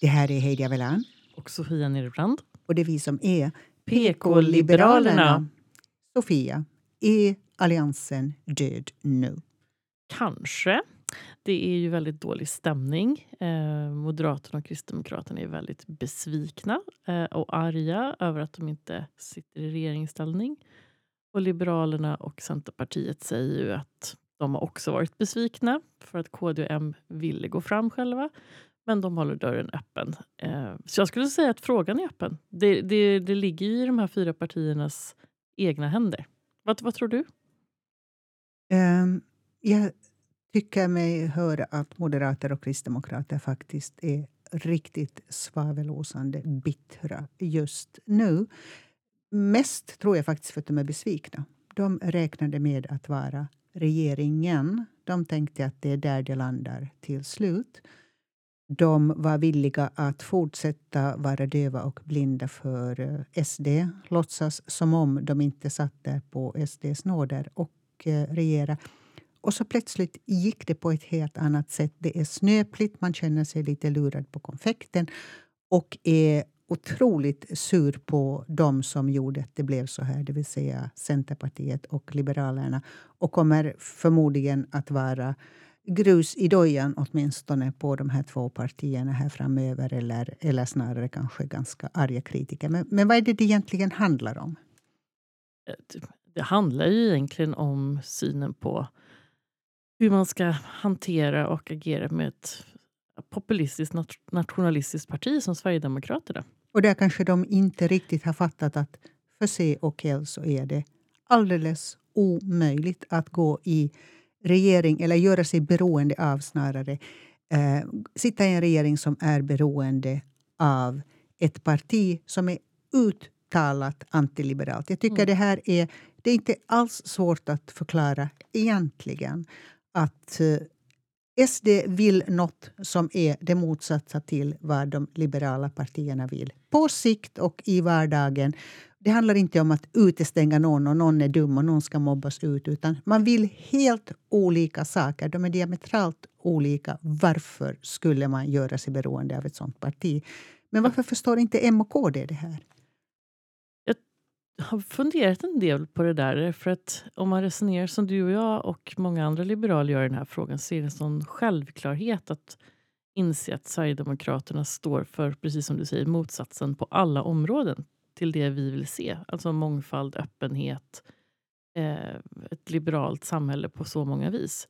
Det här är Heidi Avelan. Och Sofia Nerbrand. Och det är vi som är PK-liberalerna. Sofia, är Alliansen död nu? Kanske. Det är ju väldigt dålig stämning. Eh, Moderaterna och Kristdemokraterna är väldigt besvikna eh, och arga över att de inte sitter i regeringsställning. Och Liberalerna och Centerpartiet säger ju att de har också varit besvikna för att KD och M ville gå fram själva. Men de håller dörren öppen. Eh, så jag skulle säga att frågan är öppen. Det, det, det ligger i de här fyra partiernas egna händer. Vad, vad tror du? Um, jag tycker mig höra att moderater och kristdemokrater faktiskt är riktigt svavelosande bittra just nu. Mest tror jag faktiskt för att de är besvikna. De räknade med att vara regeringen. De tänkte att det är där det landar till slut. De var villiga att fortsätta vara döva och blinda för eh, SD. Låtsas som om de inte satt där på SDs nåder och eh, regera. Och så plötsligt gick det på ett helt annat sätt. Det är snöpligt, man känner sig lite lurad på konfekten och är otroligt sur på dem som gjorde att det blev så här, det vill säga Centerpartiet och Liberalerna och kommer förmodligen att vara grus i dojan åtminstone på de här två partierna här framöver eller, eller snarare kanske ganska arga kritiker. Men, men vad är det det egentligen handlar om? Det handlar ju egentligen om synen på hur man ska hantera och agera med ett populistiskt nationalistiskt parti som Sverigedemokraterna. Och där kanske de inte riktigt har fattat att för C och L så är det alldeles omöjligt att gå i regering, eller göra sig beroende av snarare, eh, sitta i en regering som är beroende av ett parti som är uttalat antiliberalt. Jag tycker mm. det här är, det är inte alls svårt att förklara egentligen att eh, SD vill något som är det motsatta till vad de liberala partierna vill. På sikt och i vardagen. Det handlar inte om att utestänga någon och någon är dum och någon ska mobbas ut. utan Man vill helt olika saker. De är diametralt olika. Varför skulle man göra sig beroende av ett sånt parti? Men varför förstår inte M och KD det här? Jag har funderat en del på det där. För att om man resonerar som du och jag och många andra liberaler gör i den här frågan så är det en sån självklarhet att inse att Sverigedemokraterna står för, precis som du säger, motsatsen på alla områden till det vi vill se. Alltså mångfald, öppenhet, eh, ett liberalt samhälle på så många vis.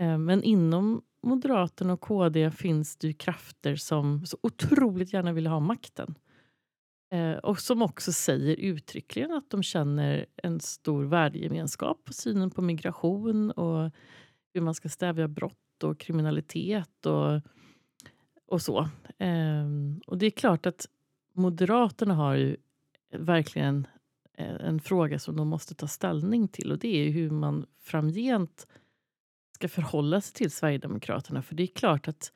Eh, men inom Moderaterna och KD finns det krafter som så otroligt gärna vill ha makten. Eh, och som också säger uttryckligen att de känner en stor värdegemenskap på synen på migration och hur man ska stävja brott och kriminalitet och, och så. Eh, och det är klart att Moderaterna har ju verkligen eh, en fråga som de måste ta ställning till och det är hur man framgent ska förhålla sig till Sverigedemokraterna. För det är klart att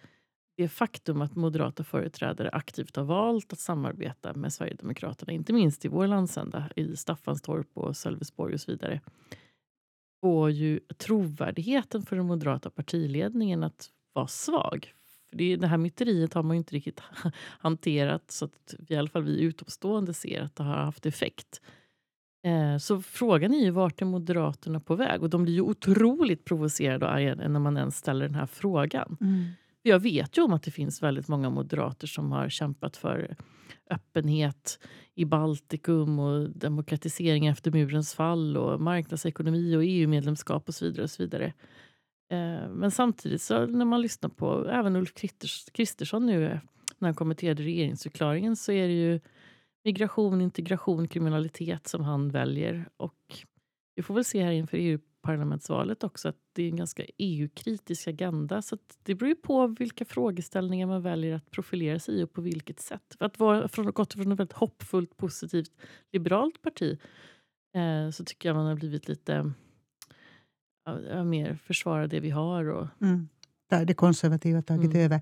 det faktum att moderata företrädare aktivt har valt att samarbeta med Sverigedemokraterna, inte minst i vår landsända, i Staffanstorp och Sölvesborg och så vidare, får ju trovärdigheten för den moderata partiledningen att vara svag. För det, det här myteriet har man inte riktigt hanterat så att i alla fall vi utomstående ser att det har haft effekt. Eh, så frågan är ju vart är Moderaterna på väg? Och de blir ju otroligt provocerade och arga när man ens ställer den här frågan. Mm. Jag vet ju om att det finns väldigt många moderater som har kämpat för öppenhet i Baltikum och demokratisering efter murens fall och marknadsekonomi och EU-medlemskap och så vidare. Och så vidare. Eh, men samtidigt så när man lyssnar på även Ulf Kristersson nu eh, när han kommenterade regeringsförklaringen så är det ju migration, integration, kriminalitet som han väljer. Och vi får väl se här inför EU parlamentsvalet också att det är en ganska EU-kritisk agenda. Så det beror ju på vilka frågeställningar man väljer att profilera sig i och på vilket sätt. För att vara från, gått från ett väldigt hoppfullt, positivt, liberalt parti eh, så tycker jag man har blivit lite ja, mer försvara det vi har. Och... Mm. Där det konservativa tagit mm. över.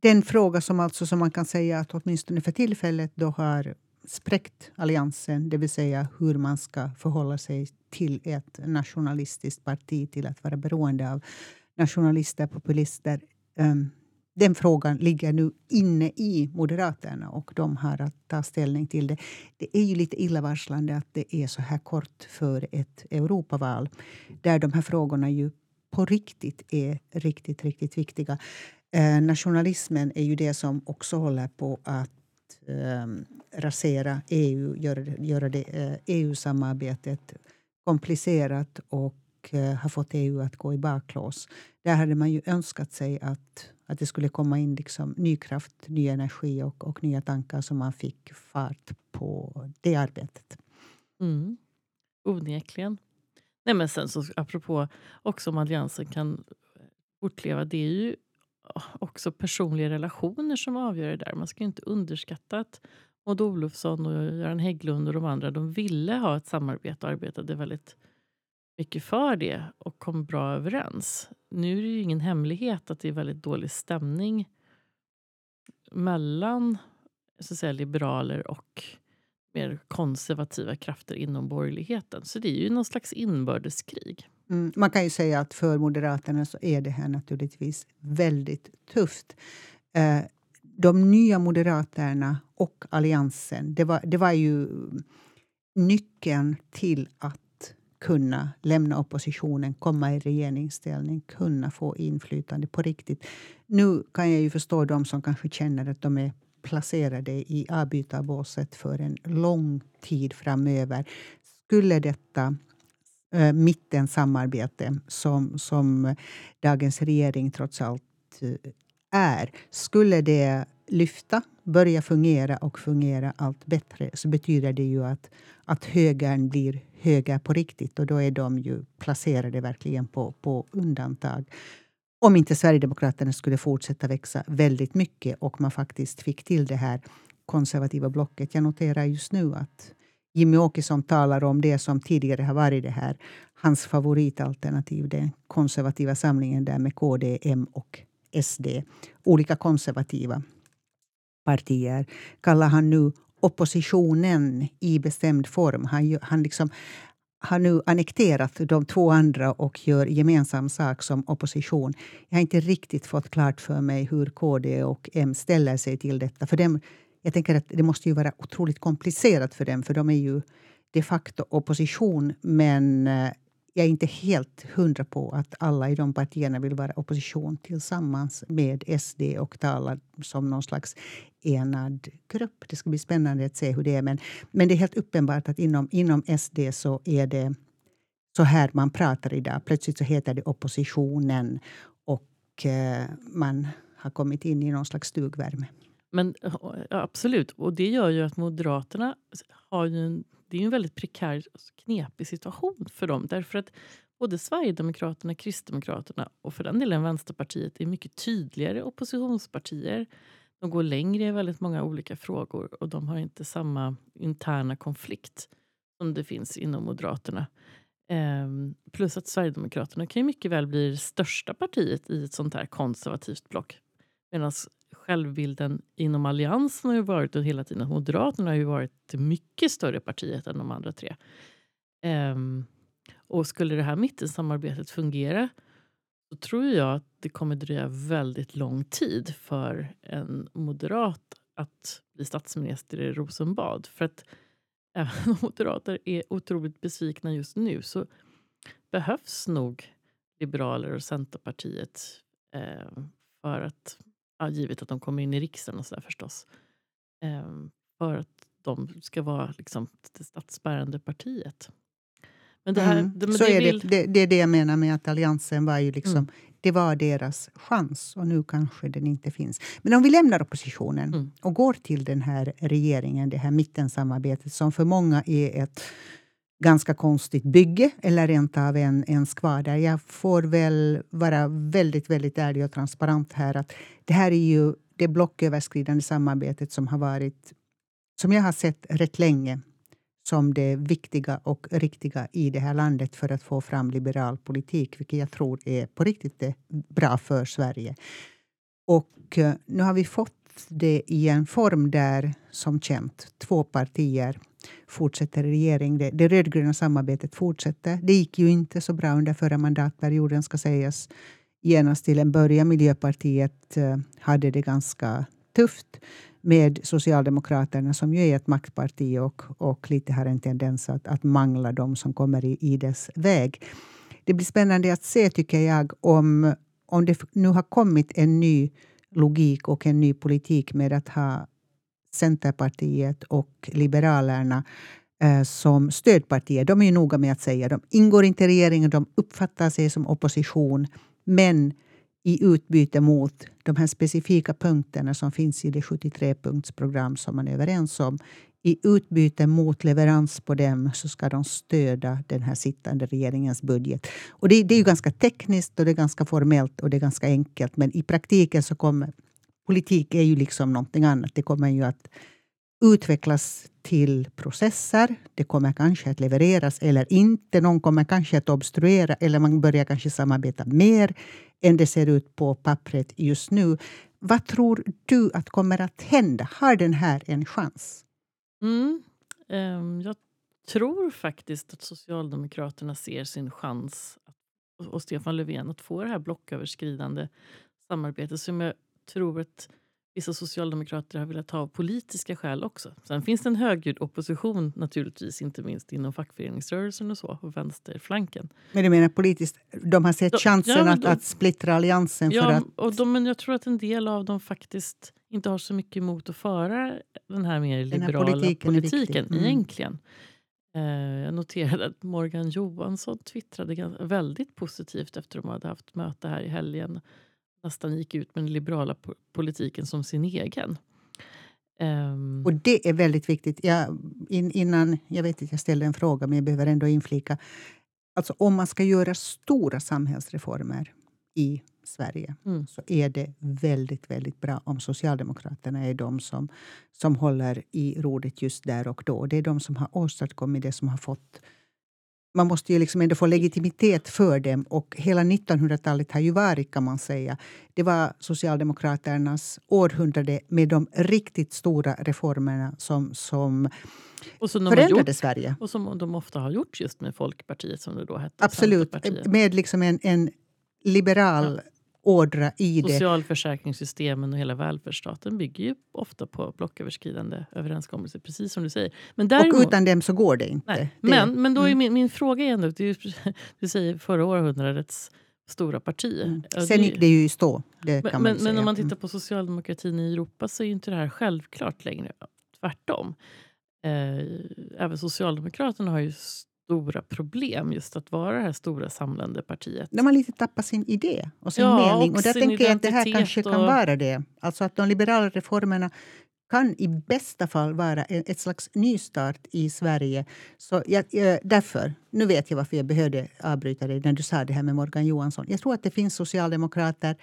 Den fråga som alltså som man kan säga att åtminstone för tillfället då har spräckt alliansen, det vill säga hur man ska förhålla sig till ett nationalistiskt parti, till att vara beroende av nationalister, populister. Um, den frågan ligger nu inne i Moderaterna och de har att ta ställning till det. Det är ju lite illavarslande att det är så här kort för ett Europaval där de här frågorna ju på riktigt är riktigt, riktigt viktiga. Eh, nationalismen är ju det som också håller på att eh, rasera EU, göra, göra det, eh, EU-samarbetet komplicerat och eh, har fått EU att gå i baklås. Där hade man ju önskat sig att, att det skulle komma in liksom ny kraft, ny energi och, och nya tankar så man fick fart på det arbetet. Mm. Onekligen. Nej, men sen så apropå också om Alliansen kan fortleva. Det är ju också personliga relationer som avgör det där. Man ska inte underskatta att Maud Olofsson och Göran Hägglund och de andra de ville ha ett samarbete och arbetade väldigt mycket för det och kom bra överens. Nu är det ju ingen hemlighet att det är väldigt dålig stämning mellan så att säga, liberaler och mer konservativa krafter inom borgerligheten. Så det är ju någon slags inbördeskrig. Mm, man kan ju säga att för Moderaterna så är det här naturligtvis väldigt tufft. Eh, de nya Moderaterna och Alliansen, det var, det var ju nyckeln till att kunna lämna oppositionen, komma i regeringsställning, kunna få inflytande på riktigt. Nu kan jag ju förstå de som kanske känner att de är placerade i avbytarbåset för en lång tid framöver. Skulle detta eh, äh, mittensamarbete som, som dagens regering trots allt eh, är, skulle det lyfta, börja fungera och fungera allt bättre så betyder det ju att, att högern blir höger på riktigt och då är de ju placerade verkligen på, på undantag. Om inte Sverigedemokraterna skulle fortsätta växa väldigt mycket och man faktiskt fick till det här konservativa blocket. Jag noterar just nu att Jimmy Åkesson talar om det som tidigare har varit det här, hans favoritalternativ, den konservativa samlingen där med KD, M och SD. Olika konservativa partier kallar han nu oppositionen i bestämd form. Han, han liksom har nu annekterat de två andra och gör gemensam sak som opposition. Jag har inte riktigt fått klart för mig hur KD och M ställer sig till detta. För dem, jag tänker att Det måste ju vara otroligt komplicerat för dem, för de är ju de facto opposition. Men eh, jag är inte helt hundra på att alla i de partierna vill vara opposition tillsammans med SD och tala som någon slags enad grupp. Det ska bli spännande att se hur det är. Men, men det är helt uppenbart att inom, inom SD så är det så här man pratar idag. Plötsligt så heter det oppositionen och eh, man har kommit in i någon slags stugvärme. Men absolut, och det gör ju att Moderaterna har ju en det är en väldigt prekär knepig situation för dem. Därför att både Sverigedemokraterna, Kristdemokraterna och för den delen Vänsterpartiet är mycket tydligare oppositionspartier. De går längre i väldigt många olika frågor och de har inte samma interna konflikt som det finns inom Moderaterna. Ehm, plus att Sverigedemokraterna kan ju mycket väl bli det största partiet i ett sånt här konservativt block. Medan självbilden inom Alliansen har ju varit och hela tiden Moderaterna har ju varit det mycket större partiet än de andra tre. Um, och skulle det här mittensamarbetet fungera så tror jag att det kommer dröja väldigt lång tid för en moderat att bli statsminister i Rosenbad. För att även om moderater är otroligt besvikna just nu så behövs nog Liberaler och Centerpartiet eh, för att ja, givet att de kommer in i riksdagen och sådär förstås. Ehm, för att de ska vara liksom det statsbärande partiet. Men det, här, mm. det, så det är vill... det, det, är det jag menar med att Alliansen var ju liksom, mm. det var deras chans och nu kanske den inte finns. Men om vi lämnar oppositionen mm. och går till den här regeringen, det här mittensamarbetet som för många är ett ganska konstigt bygge eller rent av en, en skvader. Jag får väl vara väldigt, väldigt ärlig och transparent här. att Det här är ju det blocköverskridande samarbetet som har varit, som jag har sett rätt länge som det viktiga och riktiga i det här landet för att få fram liberal politik, vilket jag tror är på riktigt bra för Sverige. Och eh, nu har vi fått det i en form där, som känt, två partier fortsätter regering. Det, det rödgröna samarbetet fortsätter. Det gick ju inte så bra under förra mandatperioden, ska sägas. genast till en början. Miljöpartiet eh, hade det ganska tufft med Socialdemokraterna som ju är ett maktparti och, och lite har en tendens att, att mangla de som kommer i, i dess väg. Det blir spännande att se, tycker jag, om, om det nu har kommit en ny logik och en ny politik med att ha Centerpartiet och Liberalerna eh, som stödpartier. De är ju noga med att säga de ingår inte i regeringen, de uppfattar sig som opposition. Men i utbyte mot de här specifika punkterna som finns i det 73-punktsprogram som man är överens om. I utbyte mot leverans på dem så ska de stödja den här sittande regeringens budget. Och det, det är ju ganska tekniskt och det är ganska formellt och det är ganska enkelt. Men i praktiken så kommer politik är ju liksom någonting annat. Det kommer ju att utvecklas till processer. Det kommer kanske att levereras eller inte. Någon kommer kanske att obstruera eller man börjar kanske samarbeta mer än det ser ut på pappret just nu. Vad tror du att kommer att hända? Har den här en chans? Mm. Um, jag tror faktiskt att Socialdemokraterna ser sin chans och Stefan Löfven att få det här blocköverskridande samarbetet som jag tror att vissa socialdemokrater har velat ha av politiska skäl också. Sen finns det en högljudd opposition naturligtvis, inte minst inom fackföreningsrörelsen och så, och vänsterflanken. Men du menar politiskt, de har sett chansen ja, att, att splittra alliansen? Ja, för att... och de, men jag tror att en del av dem faktiskt inte har så mycket emot att föra den här mer den här liberala politiken, politiken mm. egentligen. Eh, jag noterade att Morgan Johansson twittrade väldigt positivt efter att de hade haft möte här i helgen nästan gick ut med den liberala politiken som sin egen. Um. Och det är väldigt viktigt. Jag, in, innan, jag vet att jag ställde en fråga, men jag behöver ändå inflika. Alltså, om man ska göra stora samhällsreformer i Sverige mm. så är det väldigt, väldigt bra om Socialdemokraterna är de som, som håller i rodret just där och då. Det är de som har åstadkommit det som har fått man måste ju liksom ändå få legitimitet för dem. Och hela 1900-talet har ju varit, kan man säga, det var Socialdemokraternas århundrade med de riktigt stora reformerna som, som och som förändrade gjort, Sverige. Och som de ofta har gjort just med Folkpartiet, som det då hette. Absolut, med liksom en, en liberal ja ådra i det. Socialförsäkringssystemen och hela välfärdsstaten bygger ju ofta på blocköverskridande överenskommelser, precis som du säger. Men däremot, och utan dem så går det inte. Nej. Men, men då är mm. min, min fråga är ändå, du, du säger förra århundradets stora parti. Mm. Sen gick det ju i stå. men, men, men, om man tittar på socialdemokratin i Europa så är inte det här självklart längre. Tvärtom. Eh, även Socialdemokraterna har ju stora problem just att vara det här stora samlande partiet. De har lite tappat sin idé och sin ja, mening. Och, och där tänker jag att det här kanske och... kan vara det. Alltså att de liberala reformerna kan i bästa fall vara ett slags nystart i Sverige. Så jag, därför, nu vet jag varför jag behövde avbryta dig när du sa det här med Morgan Johansson. Jag tror att det finns socialdemokrater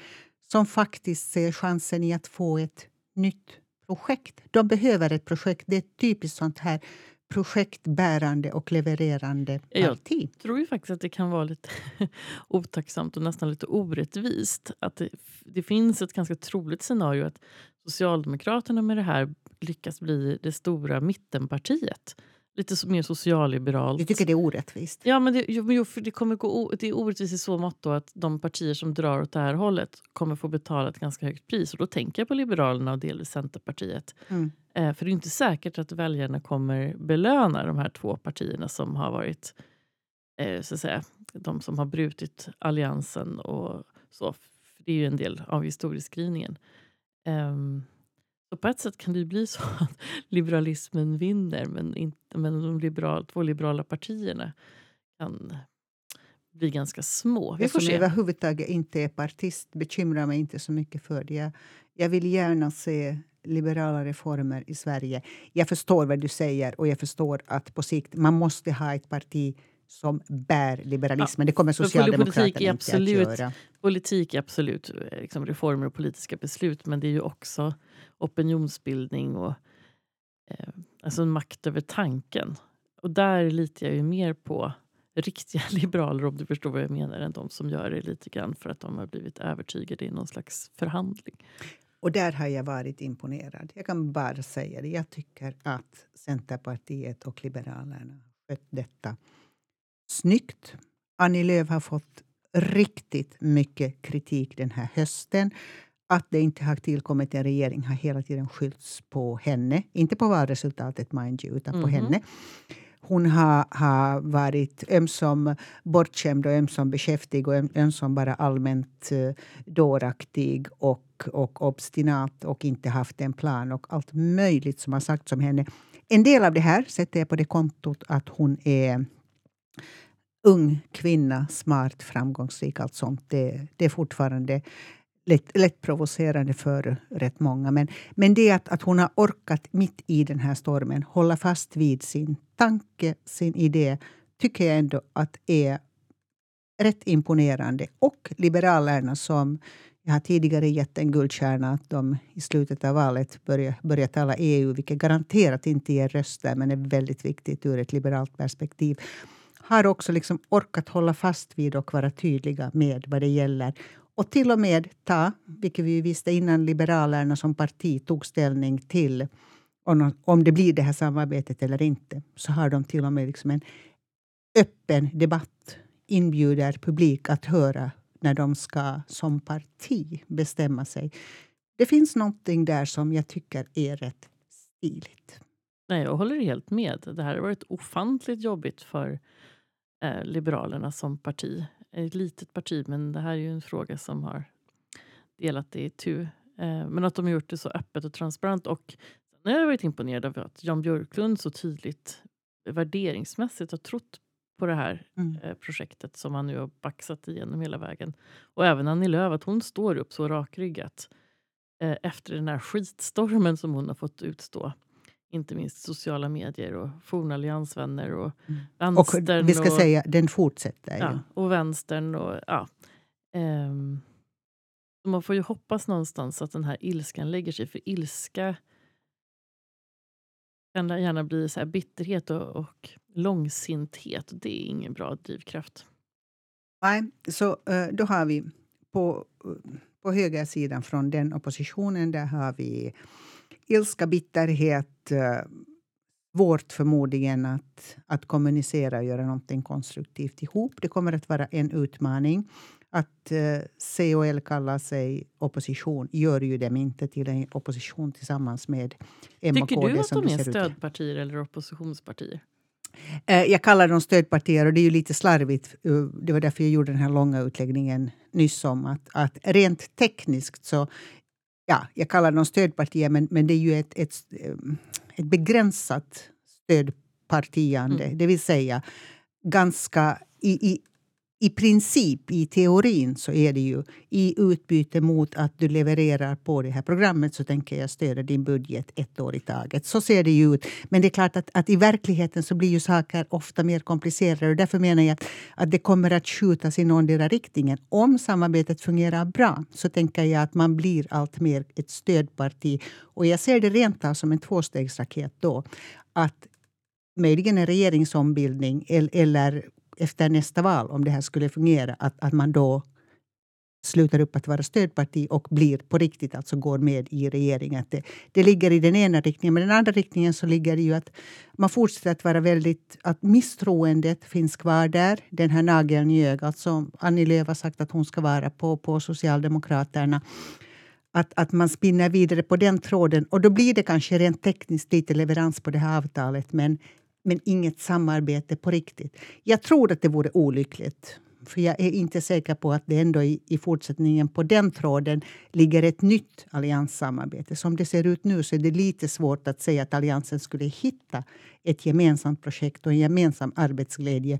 som faktiskt ser chansen i att få ett nytt projekt. De behöver ett projekt. Det är typiskt sånt här projektbärande och levererande parti. Jag tror ju faktiskt att det kan vara lite otacksamt och nästan lite orättvist. Att det, det, finns ett ganska troligt scenario att Socialdemokraterna med det här lyckas bli det stora mittenpartiet lite mer socialliberalt. Du tycker det är orättvist? Ja, men det, jo, för det, kommer gå, det är orättvist i så mått att de partier som drar åt det här hållet kommer få betala ett ganska högt pris. Och Då tänker jag på Liberalerna och delvis Centerpartiet. Mm. Eh, för det är inte säkert att väljarna kommer belöna de här två partierna som har varit eh, så att säga, de som har brutit alliansen och så. Det är ju en del av historieskrivningen. Um, så på ett sätt kan det bli så att liberalismen vinner men, inte, men de liberal, två liberala partierna kan bli ganska små. Vi får se. överhuvudtaget inte är partist bekymrar mig inte så mycket för det. Jag, jag vill gärna se liberala reformer i Sverige. Jag förstår vad du säger och jag förstår att på sikt man måste ha ett parti som bär liberalismen. Ja, det kommer Socialdemokraterna inte att göra. Politik är absolut eh, liksom reformer och politiska beslut men det är ju också opinionsbildning och eh, alltså makt över tanken. Och där litar jag ju mer på riktiga liberaler om du förstår vad jag menar än de som gör det lite grann för att de har blivit övertygade i någon slags förhandling. Och där har jag varit imponerad. Jag kan bara säga det. Jag tycker att Centerpartiet och Liberalerna skött detta snyggt. Annie Lööf har fått riktigt mycket kritik den här hösten. Att det inte har tillkommit en regering har hela tiden skyllts på henne. Inte på valresultatet, mind you, utan på Mhm. henne. Hon har, har varit ömsom bortskämd och ömsom beskäftig och öm- ömsom bara allmänt eh, dåraktig och, och obstinat och inte haft en plan och allt möjligt som har sagts om henne. En del av det här sätter jag på det kontot att hon är ung kvinna, smart, framgångsrik. Allt sånt. Det, det är fortfarande lätt, lätt provocerande för rätt många. Men, men det att, att hon har orkat mitt i den här stormen hålla fast vid sin tanke, sin idé, tycker jag ändå att är rätt imponerande. Och Liberalerna som jag har tidigare gett en guldstjärna att de i slutet av valet börjar, börjar tala EU, vilket garanterat inte ger röster men är väldigt viktigt ur ett liberalt perspektiv har också liksom orkat hålla fast vid och vara tydliga med vad det gäller. Och till och med ta, vilket vi visste innan Liberalerna som parti tog ställning till om, om det blir det här samarbetet eller inte, så har de till och med liksom en öppen debatt, inbjuder publik att höra när de ska som parti bestämma sig. Det finns någonting där som jag tycker är rätt stiligt. Nej, jag håller helt med. Det här har varit ofantligt jobbigt för eh, Liberalerna som parti. Ett litet parti, men det här är ju en fråga som har delat det i tu. Eh, men att de har gjort det så öppet och transparent. Och sen har jag varit imponerad av att Jan Björklund så tydligt värderingsmässigt har trott på det här Mm. eh, projektet som han nu har baxat igenom hela vägen. Och även Annie Lööf, att hon står upp så rakryggat eh, efter den här skitstormen som hon har fått utstå. Inte minst sociala medier och forna alliansvänner och Mm. Och vänstern. vi ska och, säga, den fortsätter ja, och vänstern och ja. Så man får ju hoppas någonstans att den här ilskan lägger sig. För ilska kan gärna bli så här bitterhet och, och långsinthet. Och det är ingen bra drivkraft. Nej, så eh, då har vi på, på högersidan från den oppositionen, där har vi ilska, bitterhet, eh, svårt förmodligen att, att kommunicera och göra någonting konstruktivt ihop. Det kommer att vara en utmaning. Att eh, C och L kallar sig opposition gör ju dem inte till en opposition tillsammans med M och Tycker KD. du att som de är ser ut. stödpartier eller oppositionspartier? Eh, Jag kallar dem stödpartier och det är ju lite slarvigt. Det var därför jag gjorde den här långa utläggningen nyss om att, att rent tekniskt så ja, jag kallar dem stödpartier men, men det är ju ett, ett, eh, ett begränsat stödpartiande. Mm. Det vill säga ganska i, i, i princip, i teorin, så är det ju i utbyte mot att du levererar på det här programmet så tänker jag stödja din budget ett år i taget. Så ser det ju ut. Men det är klart att, att i verkligheten så blir ju saker ofta mer komplicerade. Och därför menar jag att, att det kommer att skjutas i någondera riktningen. Om samarbetet fungerar bra så tänker jag att man blir allt mer ett stödparti. Och jag ser det rent av som en tvåstegsraket då. Att möjligen en regeringsombildning eller efter nästa val, om det här skulle fungera, att, att man då slutar upp att vara stödparti och blir på riktigt, alltså går med i regeringen. Att Det, det ligger i den ena riktningen. Men den andra riktningen så ligger det ju att man fortsätter att vara väldigt... Att misstroendet finns kvar där. Den här nageln i ögat som Annie Lööf har sagt att hon ska vara på, på Socialdemokraterna. Att, att man spinner vidare på den tråden. Och då blir det kanske rent tekniskt lite leverans på det här avtalet men, men inget samarbete på riktigt. Jag tror att det vore olyckligt. För jag är inte säker på att det ändå i, i fortsättningen på den tråden ligger ett nytt allianssamarbete. Som det ser ut nu så är det lite svårt att säga att Alliansen skulle hitta ett gemensamt projekt och en gemensam arbetsglädje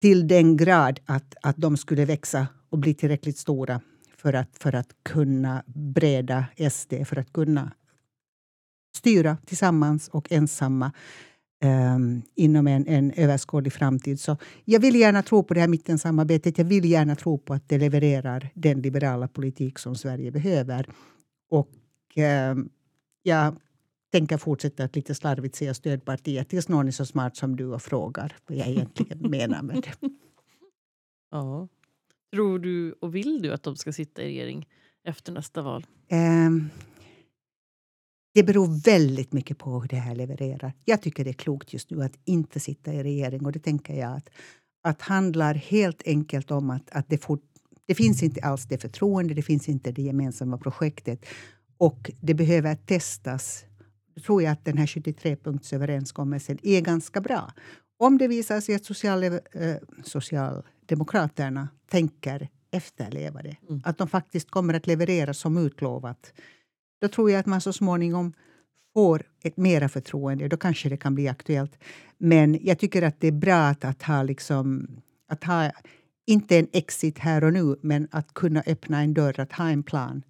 till den grad att, att de skulle växa och bli tillräckligt stora för att, för att kunna breda SD, för att kunna styra tillsammans och ensamma um, inom en, en överskådlig framtid. Så jag vill gärna tro på det här mittensamarbetet. Jag vill gärna tro på att det levererar den liberala politik som Sverige behöver. Och um, jag tänker fortsätta att lite slarvigt säga stödpartiet tills någon är så smart som du och frågar vad jag egentligen menar med det. Ja. Tror du och vill du att de ska sitta i regering efter nästa val? Ehm, det beror väldigt mycket på hur det här levererar. Jag tycker det är klokt just nu att inte sitta i regering och det tänker jag att, att handlar helt enkelt om att, att det, fort, det finns inte alls det förtroende, det finns inte det gemensamma projektet och det behöver testas. Då tror jag att den här 73-punktsöverenskommelsen är ganska bra. Om det visar sig att social, eh, Socialdemokraterna tänker efterleva det, mm. att de faktiskt kommer att leverera som utlovat, då tror jag att man så småningom får ett mera förtroende. Då kanske det kan bli aktuellt. Men jag tycker att det är bra att, att ha, liksom, att ha inte en exit här och nu, men att kunna öppna en dörr, att ha en plan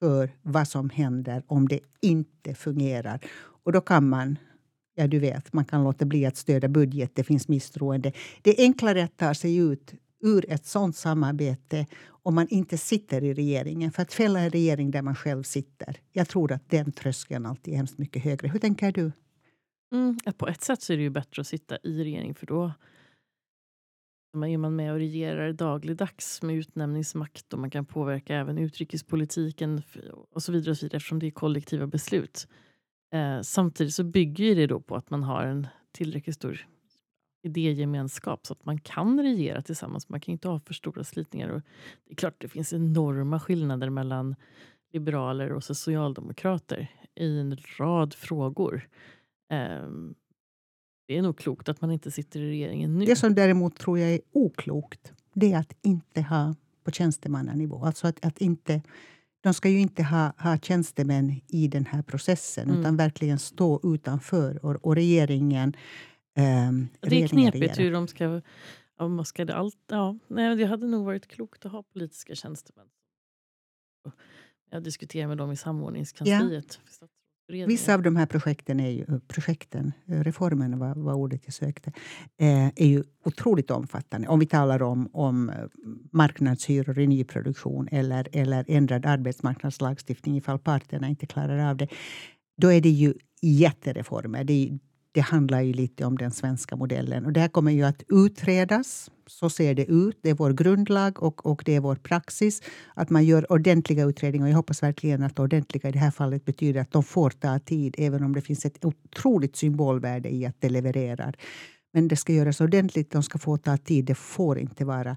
för vad som händer om det inte fungerar. Och då kan man, ja du vet, man kan låta bli att stödja budget, det finns misstroende. Det är enklare att ta sig ut ur ett sånt samarbete om man inte sitter i regeringen. För att fälla en regering där man själv sitter, jag tror att den tröskeln alltid är hemskt mycket högre. Hur tänker du? Mm, på ett sätt så är det ju bättre att sitta i regering för då är man med och regerar dagligdags med utnämningsmakt och man kan påverka även utrikespolitiken och så vidare, och så vidare eftersom det är kollektiva beslut. Eh, samtidigt så bygger det då på att man har en tillräckligt stor idégemenskap så att man kan regera tillsammans. Man kan inte ha för stora slitningar. Och det är klart det finns enorma skillnader mellan liberaler och socialdemokrater i en rad frågor. Um, det är nog klokt att man inte sitter i regeringen nu. Det som däremot tror jag är oklokt, det är att inte ha på tjänstemannanivå. Alltså att, att inte, de ska ju inte ha, ha tjänstemän i den här processen mm. utan verkligen stå utanför. Och, och regeringen Um, det är knepigt hur de ska... Om ska det, allt, ja, nej, det hade nog varit klokt att ha politiska tjänstemän. Jag diskuterar med dem i samordningskansliet. Ja. Vissa av de här projekten, är ju, projekten reformen var, var ordet jag sökte, eh, är ju otroligt omfattande. Om vi talar om, om eh, marknadshyror i nyproduktion eller, eller ändrad arbetsmarknadslagstiftning ifall parterna inte klarar av det. Då är det ju jättereformer. Det är, det handlar ju lite om den svenska modellen. Och det här kommer ju att utredas. Så ser det ut. Det är vår grundlag och, och det är vår praxis att man gör ordentliga utredningar. Jag hoppas verkligen att ordentliga i det här fallet betyder att de får ta tid även om det finns ett otroligt symbolvärde i att det levererar. Men det ska göras ordentligt, de ska få ta tid. Det får inte vara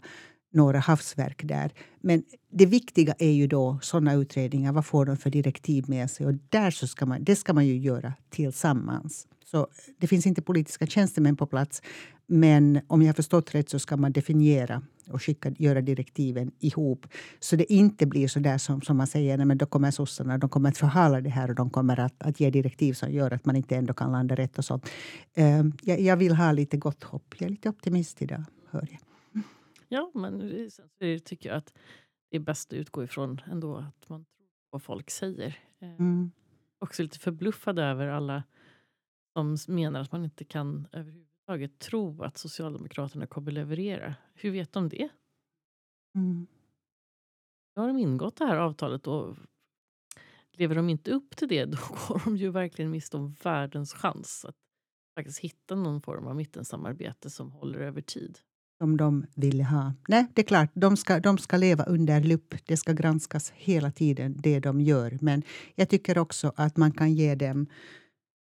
några havsverk där. Men det viktiga är ju då sådana utredningar. Vad får de för direktiv med sig? Och där så ska man, det ska man ju göra tillsammans. Så det finns inte politiska tjänstemän på plats. Men om jag har förstått rätt så ska man definiera och skicka, göra direktiven ihop. Så det inte blir så där som, som man säger, nej, men då kommer sossarna de kommer att förhala det här och de kommer att, att ge direktiv som gör att man inte ändå kan landa rätt. och sånt. Uh, jag, jag, vill ha lite gott hopp. Jag är lite optimist idag, hör jag. Ja, men tycker jag att det är bäst att utgå ifrån ändå att man tror på vad folk säger. Eh, mm. Också lite förbluffad över alla som menar att man inte kan överhuvudtaget tro att Socialdemokraterna kommer leverera. Hur vet de det? Mm. Nu har de ingått det här avtalet och lever de inte upp till det då går de ju verkligen miste om världens chans att faktiskt hitta någon form av mittensamarbete som håller över tid. Som de vill ha. Nej, det är klart, de ska, de ska leva under lupp. Det ska granskas hela tiden, det de gör. Men jag tycker också att man kan ge dem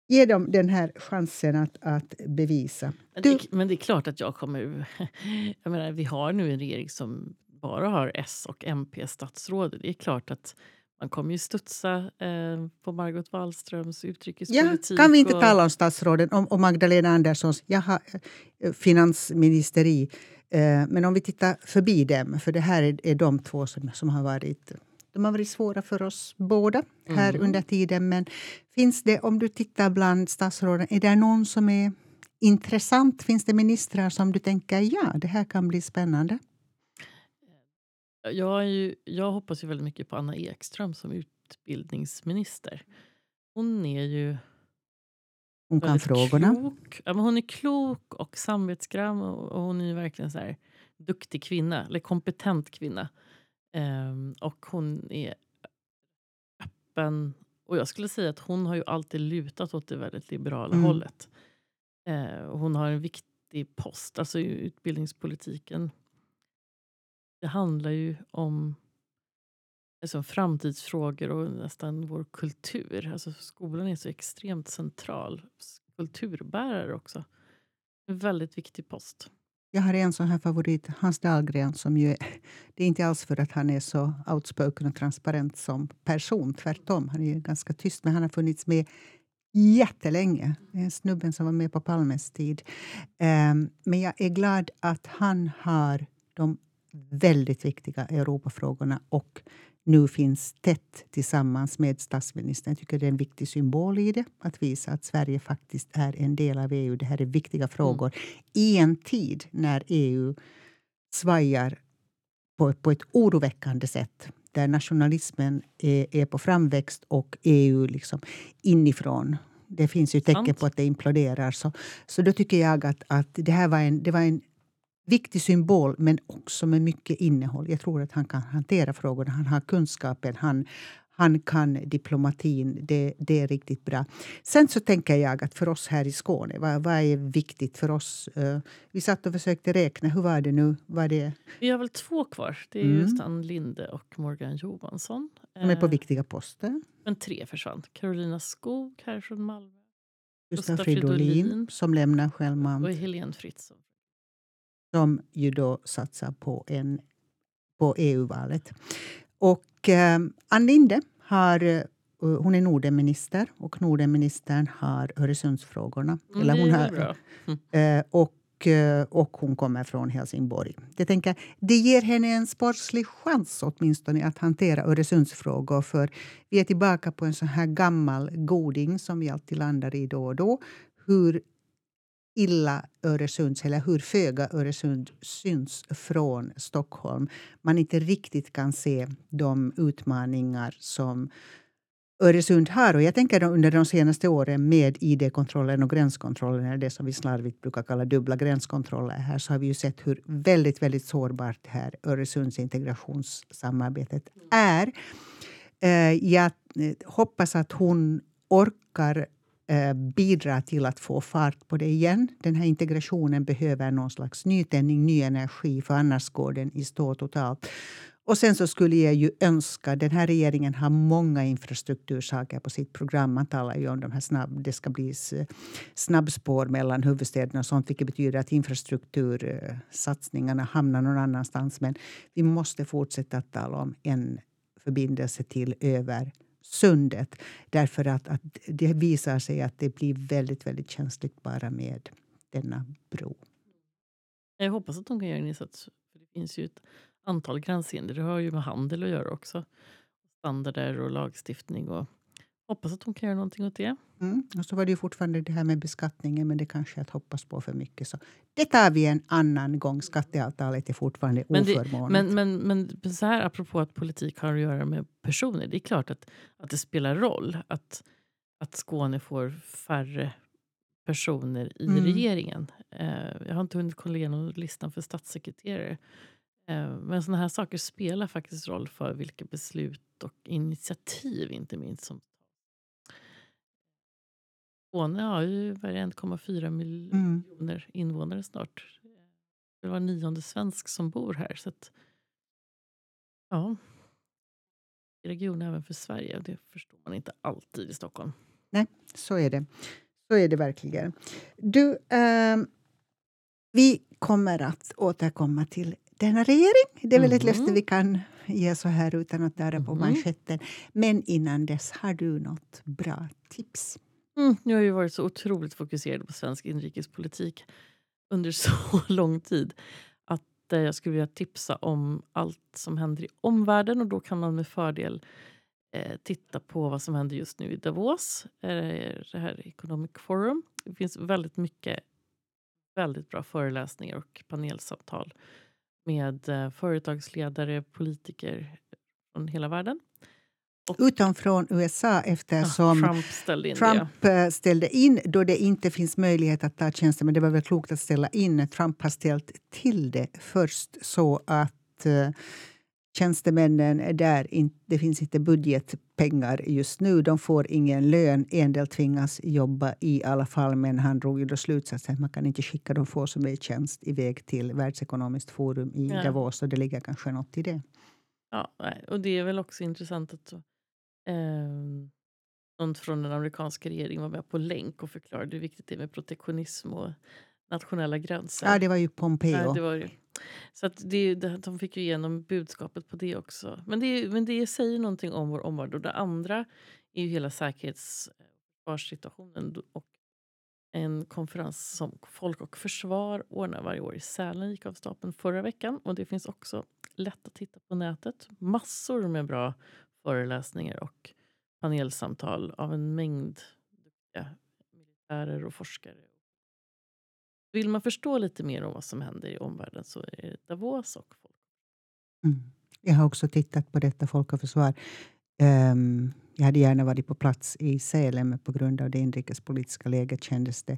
Ge dem den här chansen att, att bevisa. Men det, men det är klart att jag kommer... Jag menar, vi har nu en regering som bara har S och MP-statsråd. Det är klart att man kommer ju studsa eh, på Margot Wallströms utrikespolitik. Ja, kan vi inte och... tala om statsråden och, och Magdalena Anderssons jag har, eh, finansministeri. Eh, men om vi tittar förbi dem, för det här är, är de två som, som har varit de har varit svåra för oss båda här mm. under tiden. Men finns det, om du tittar bland statsråden, är det någon som är intressant? Finns det ministrar som du tänker ja, det här kan bli spännande? Jag, ju, jag hoppas ju väldigt mycket på Anna Ekström som utbildningsminister. Hon är ju hon kan frågorna. Klok. Ja, men hon är klok och samvetsgrann och, och hon är verkligen så här, duktig kvinna, eller kompetent kvinna. Um, och hon är öppen. Och jag skulle säga att hon har ju alltid lutat åt det väldigt liberala mm. hållet. Uh, hon har en viktig post, alltså i utbildningspolitiken. Det handlar ju om alltså, framtidsfrågor och nästan vår kultur. Alltså, skolan är så extremt central. Kulturbärare också. En väldigt viktig post. Jag har en sån här favorit, Hans Dahlgren. Som ju är, det är inte alls för att han är så outspoken och transparent som person. Tvärtom. Han är ganska tyst, men han har funnits med jättelänge. Det är snubben som var med på Palmes tid. Um, men jag är glad att han har de väldigt viktiga Europafrågorna och nu finns tätt tillsammans med statsministern. Jag tycker det är en viktig symbol i det. Att visa att Sverige faktiskt är en del av EU. Det här är viktiga mm. frågor mm. i en tid när EU svajar på, på ett oroväckande sätt. Där nationalismen är, är på framväxt och EU liksom inifrån det finns ju tecken på att det imploderar. Så, så då tycker jag att, att det här var en, det var en viktig symbol, men också med mycket innehåll. Jag tror att han kan hantera frågorna. Han har kunskapen, han, han kan diplomatin. Det, det är riktigt bra. Sen så tänker jag att för oss här i Skåne, vad, vad är viktigt för oss? Uh, vi satt och försökte räkna. Hur var det nu? Var det... Vi har väl två kvar. Det är mm. just Ann Linde och Morgan Johansson. De är på uh, viktiga poster. Men tre försvann. Carolina Skog här från Malmö. Gustaf Fridolin som lämnar självmant. Och Helene Fritzon som ju då satsar på, en, på EU-valet. Och eh, Ann Linde har, eh, hon är Nordenminister och Nordenministern har Öresundsfrågorna. Mm, Eller hon har, eh, och, eh, och hon kommer från Helsingborg. Jag tänker, det ger henne en sportslig chans åtminstone att hantera Öresundsfrågor. För vi är tillbaka på en sån här gammal goding som vi alltid landar i då och då. Hur illa Öresund, eller hur föga Öresund syns från Stockholm. Man inte riktigt kan se de utmaningar som Öresund har. Och jag tänker under de senaste åren med id-kontrollen och gränskontrollen, det som vi slarvigt brukar kalla dubbla gränskontroller här, så har vi ju sett hur väldigt, väldigt sårbart här Öresunds integrationssamarbetet är. Eh, jag eh, hoppas att hon orkar Eh, bidra till att få fart på det igen. Den här integrationen behöver någon slags nytändning, ny energi för annars går den i stå totalt. Och sen så skulle jag ju önska... Den här regeringen har många infrastruktursaker på sitt program. Man talar ju om de här snabb, det ska bli snabbspår mellan huvudstäderna och sånt vilket betyder att infrastruktursatsningarna hamnar någon annanstans. Men vi måste fortsätta att tala om en förbindelse till över sundet. Därför att, att det visar sig att det blir väldigt, väldigt känsligt bara med denna bro. Jag hoppas att de kan göra en insats. För det finns ju ett antal gränshinder. Det har ju med handel att göra också. Standarder och lagstiftning. Och hoppas att de kan göra någonting åt det. Mm. Och så var det ju fortfarande det här med beskattningen, men det kanske är att hoppas på för mycket. Så det tar vi en annan gång. Skatteavtalet är fortfarande men det, oförmånligt. Men, men, men så här, apropå att politik har att göra med personer. Det är klart att, att det spelar roll att, att Skåne får färre personer i mm. regeringen. Eh, jag har inte hunnit kolla igenom listan för statssekreterare. Eh, men sådana här saker spelar faktiskt roll för vilka beslut och initiativ inte minst som Skåne har ju 1,4 miljoner mm. invånare snart. Det var nionde svensk som bor här. Så att, ja. Region även för Sverige. Det förstår man inte alltid i Stockholm. Nej, så är det. Så är det verkligen. Du, eh, vi kommer att återkomma till denna regering. Det är väl ett mm. löfte vi kan ge så här utan att darra på mm. manschetten. Men innan dess, har du något bra tips? Mm, nu har vi varit så otroligt fokuserad på svensk inrikespolitik under så lång tid att eh, jag skulle vilja tipsa om allt som händer i omvärlden och då kan man med fördel eh, titta på vad som händer just nu i Davos, eh, det här Economic Forum. Det finns väldigt mycket väldigt bra föreläsningar och panelsamtal med eh, företagsledare, politiker från hela världen. Utom från USA eftersom Trump, ställde in, Trump det. Eh, ställde in då det inte finns möjlighet att ta tjänster. Men det var väl klokt att ställa in. Trump har ställt till det först så att uh, tjänstemännen där in, det finns inte budgetpengar just nu. De får ingen lön. En del tvingas jobba i alla fall. Men han drog ju då slutsatsen att man kan inte skicka de få som är i tjänst iväg till Världsekonomiskt forum i ja. Davos. Och det ligger kanske något i det. Ja, och det är väl också intressant att eh, någon från den amerikanska regeringen var med på länk och förklarade hur viktigt det är med protektionism och nationella gränser. Ja, det var ju Pompeo. Nej, det var ju. Så att det, de fick ju igenom budskapet på det också. Men det, men det säger någonting om vår omvärld. Och det andra är ju hela säkerhets försvarssituationen och en konferens som Folk och Försvar ordnar varje år i Sälen gick av stapeln förra veckan. Och det finns också lätt att titta på nätet. Massor med bra föreläsningar och panelsamtal av en mängd militärer och forskare. Vill man förstå lite mer om vad som händer i omvärlden så är det Davos och Folk. Mm. Jag har också tittat på detta Folk och Försvar. Um, jag hade gärna varit på plats i Sälen, men på grund av det inrikespolitiska läget kändes det...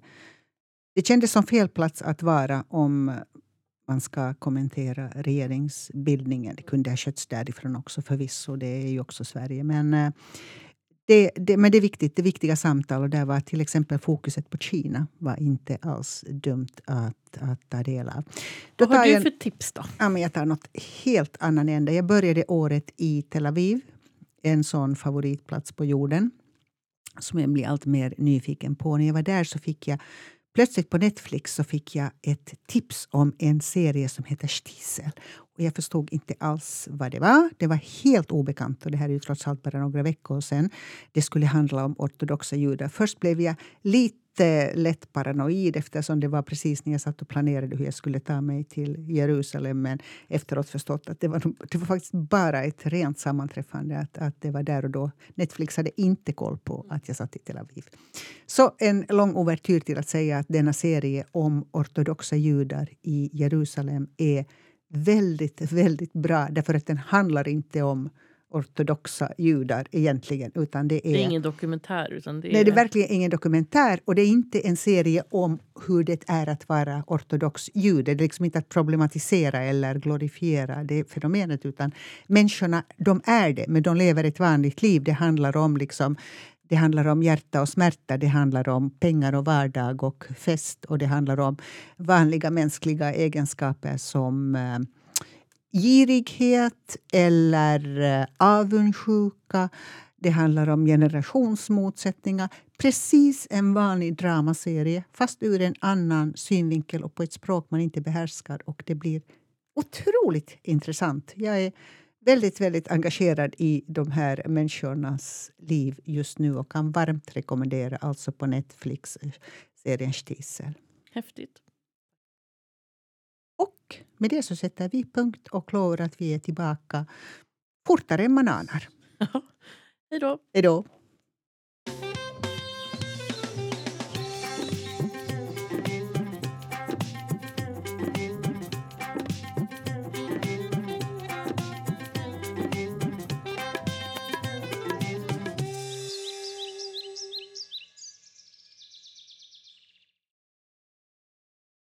Det kändes som fel plats att vara om man ska kommentera regeringsbildningen. Det kunde ha skötts därifrån också förvisso, det är ju också Sverige. Men eh, det, det, men det är viktigt, det viktiga samtal och där var till exempel fokuset på Kina var inte alls dumt att, att ta del av. Då Vad har du för tips då? Ja, men jag tar något helt annan ände. Jag började året i Tel Aviv en sån favoritplats på jorden som jag blir allt mer nyfiken på. När jag var där så fick jag plötsligt på Netflix så fick jag ett tips om en serie som heter Stiesel. Och jag förstod inte alls vad det var. Det var helt obekant. Och det här är ju trots allt bara några veckor sedan. Det skulle handla om ortodoxa judar. Först blev jag lite lätt paranoid eftersom det var precis när jag satt och planerade hur jag skulle ta mig till Jerusalem. Men efteråt förstått att det var, det var faktiskt bara ett rent sammanträffande. Att, att det var där och då. Netflix hade inte koll på att jag satt i Tel Aviv. Så en lång ouvertyr till att säga att denna serie om ortodoxa judar i Jerusalem är väldigt, väldigt bra. Därför att den handlar inte om ortodoxa judar egentligen. Utan det, är, det är ingen dokumentär? Utan det är... Nej, det är verkligen ingen dokumentär. Och det är inte en serie om hur det är att vara ortodox jude. Det är liksom inte att problematisera eller glorifiera det fenomenet. Utan människorna, de är det, men de lever ett vanligt liv. Det handlar om liksom det handlar om hjärta och smärta, det handlar om pengar och vardag och fest och det handlar om vanliga mänskliga egenskaper som eh, girighet eller eh, avundsjuka. Det handlar om generationsmotsättningar. Precis en vanlig dramaserie, fast ur en annan synvinkel och på ett språk man inte behärskar. Och det blir otroligt intressant. Jag är väldigt, väldigt engagerad i de här människornas liv just nu och kan varmt rekommendera alltså på Netflix eh, serien Stiesel. Häftigt. Och med det så sätter vi punkt och lovar att vi är tillbaka fortare än man anar. Hej då. Hej då.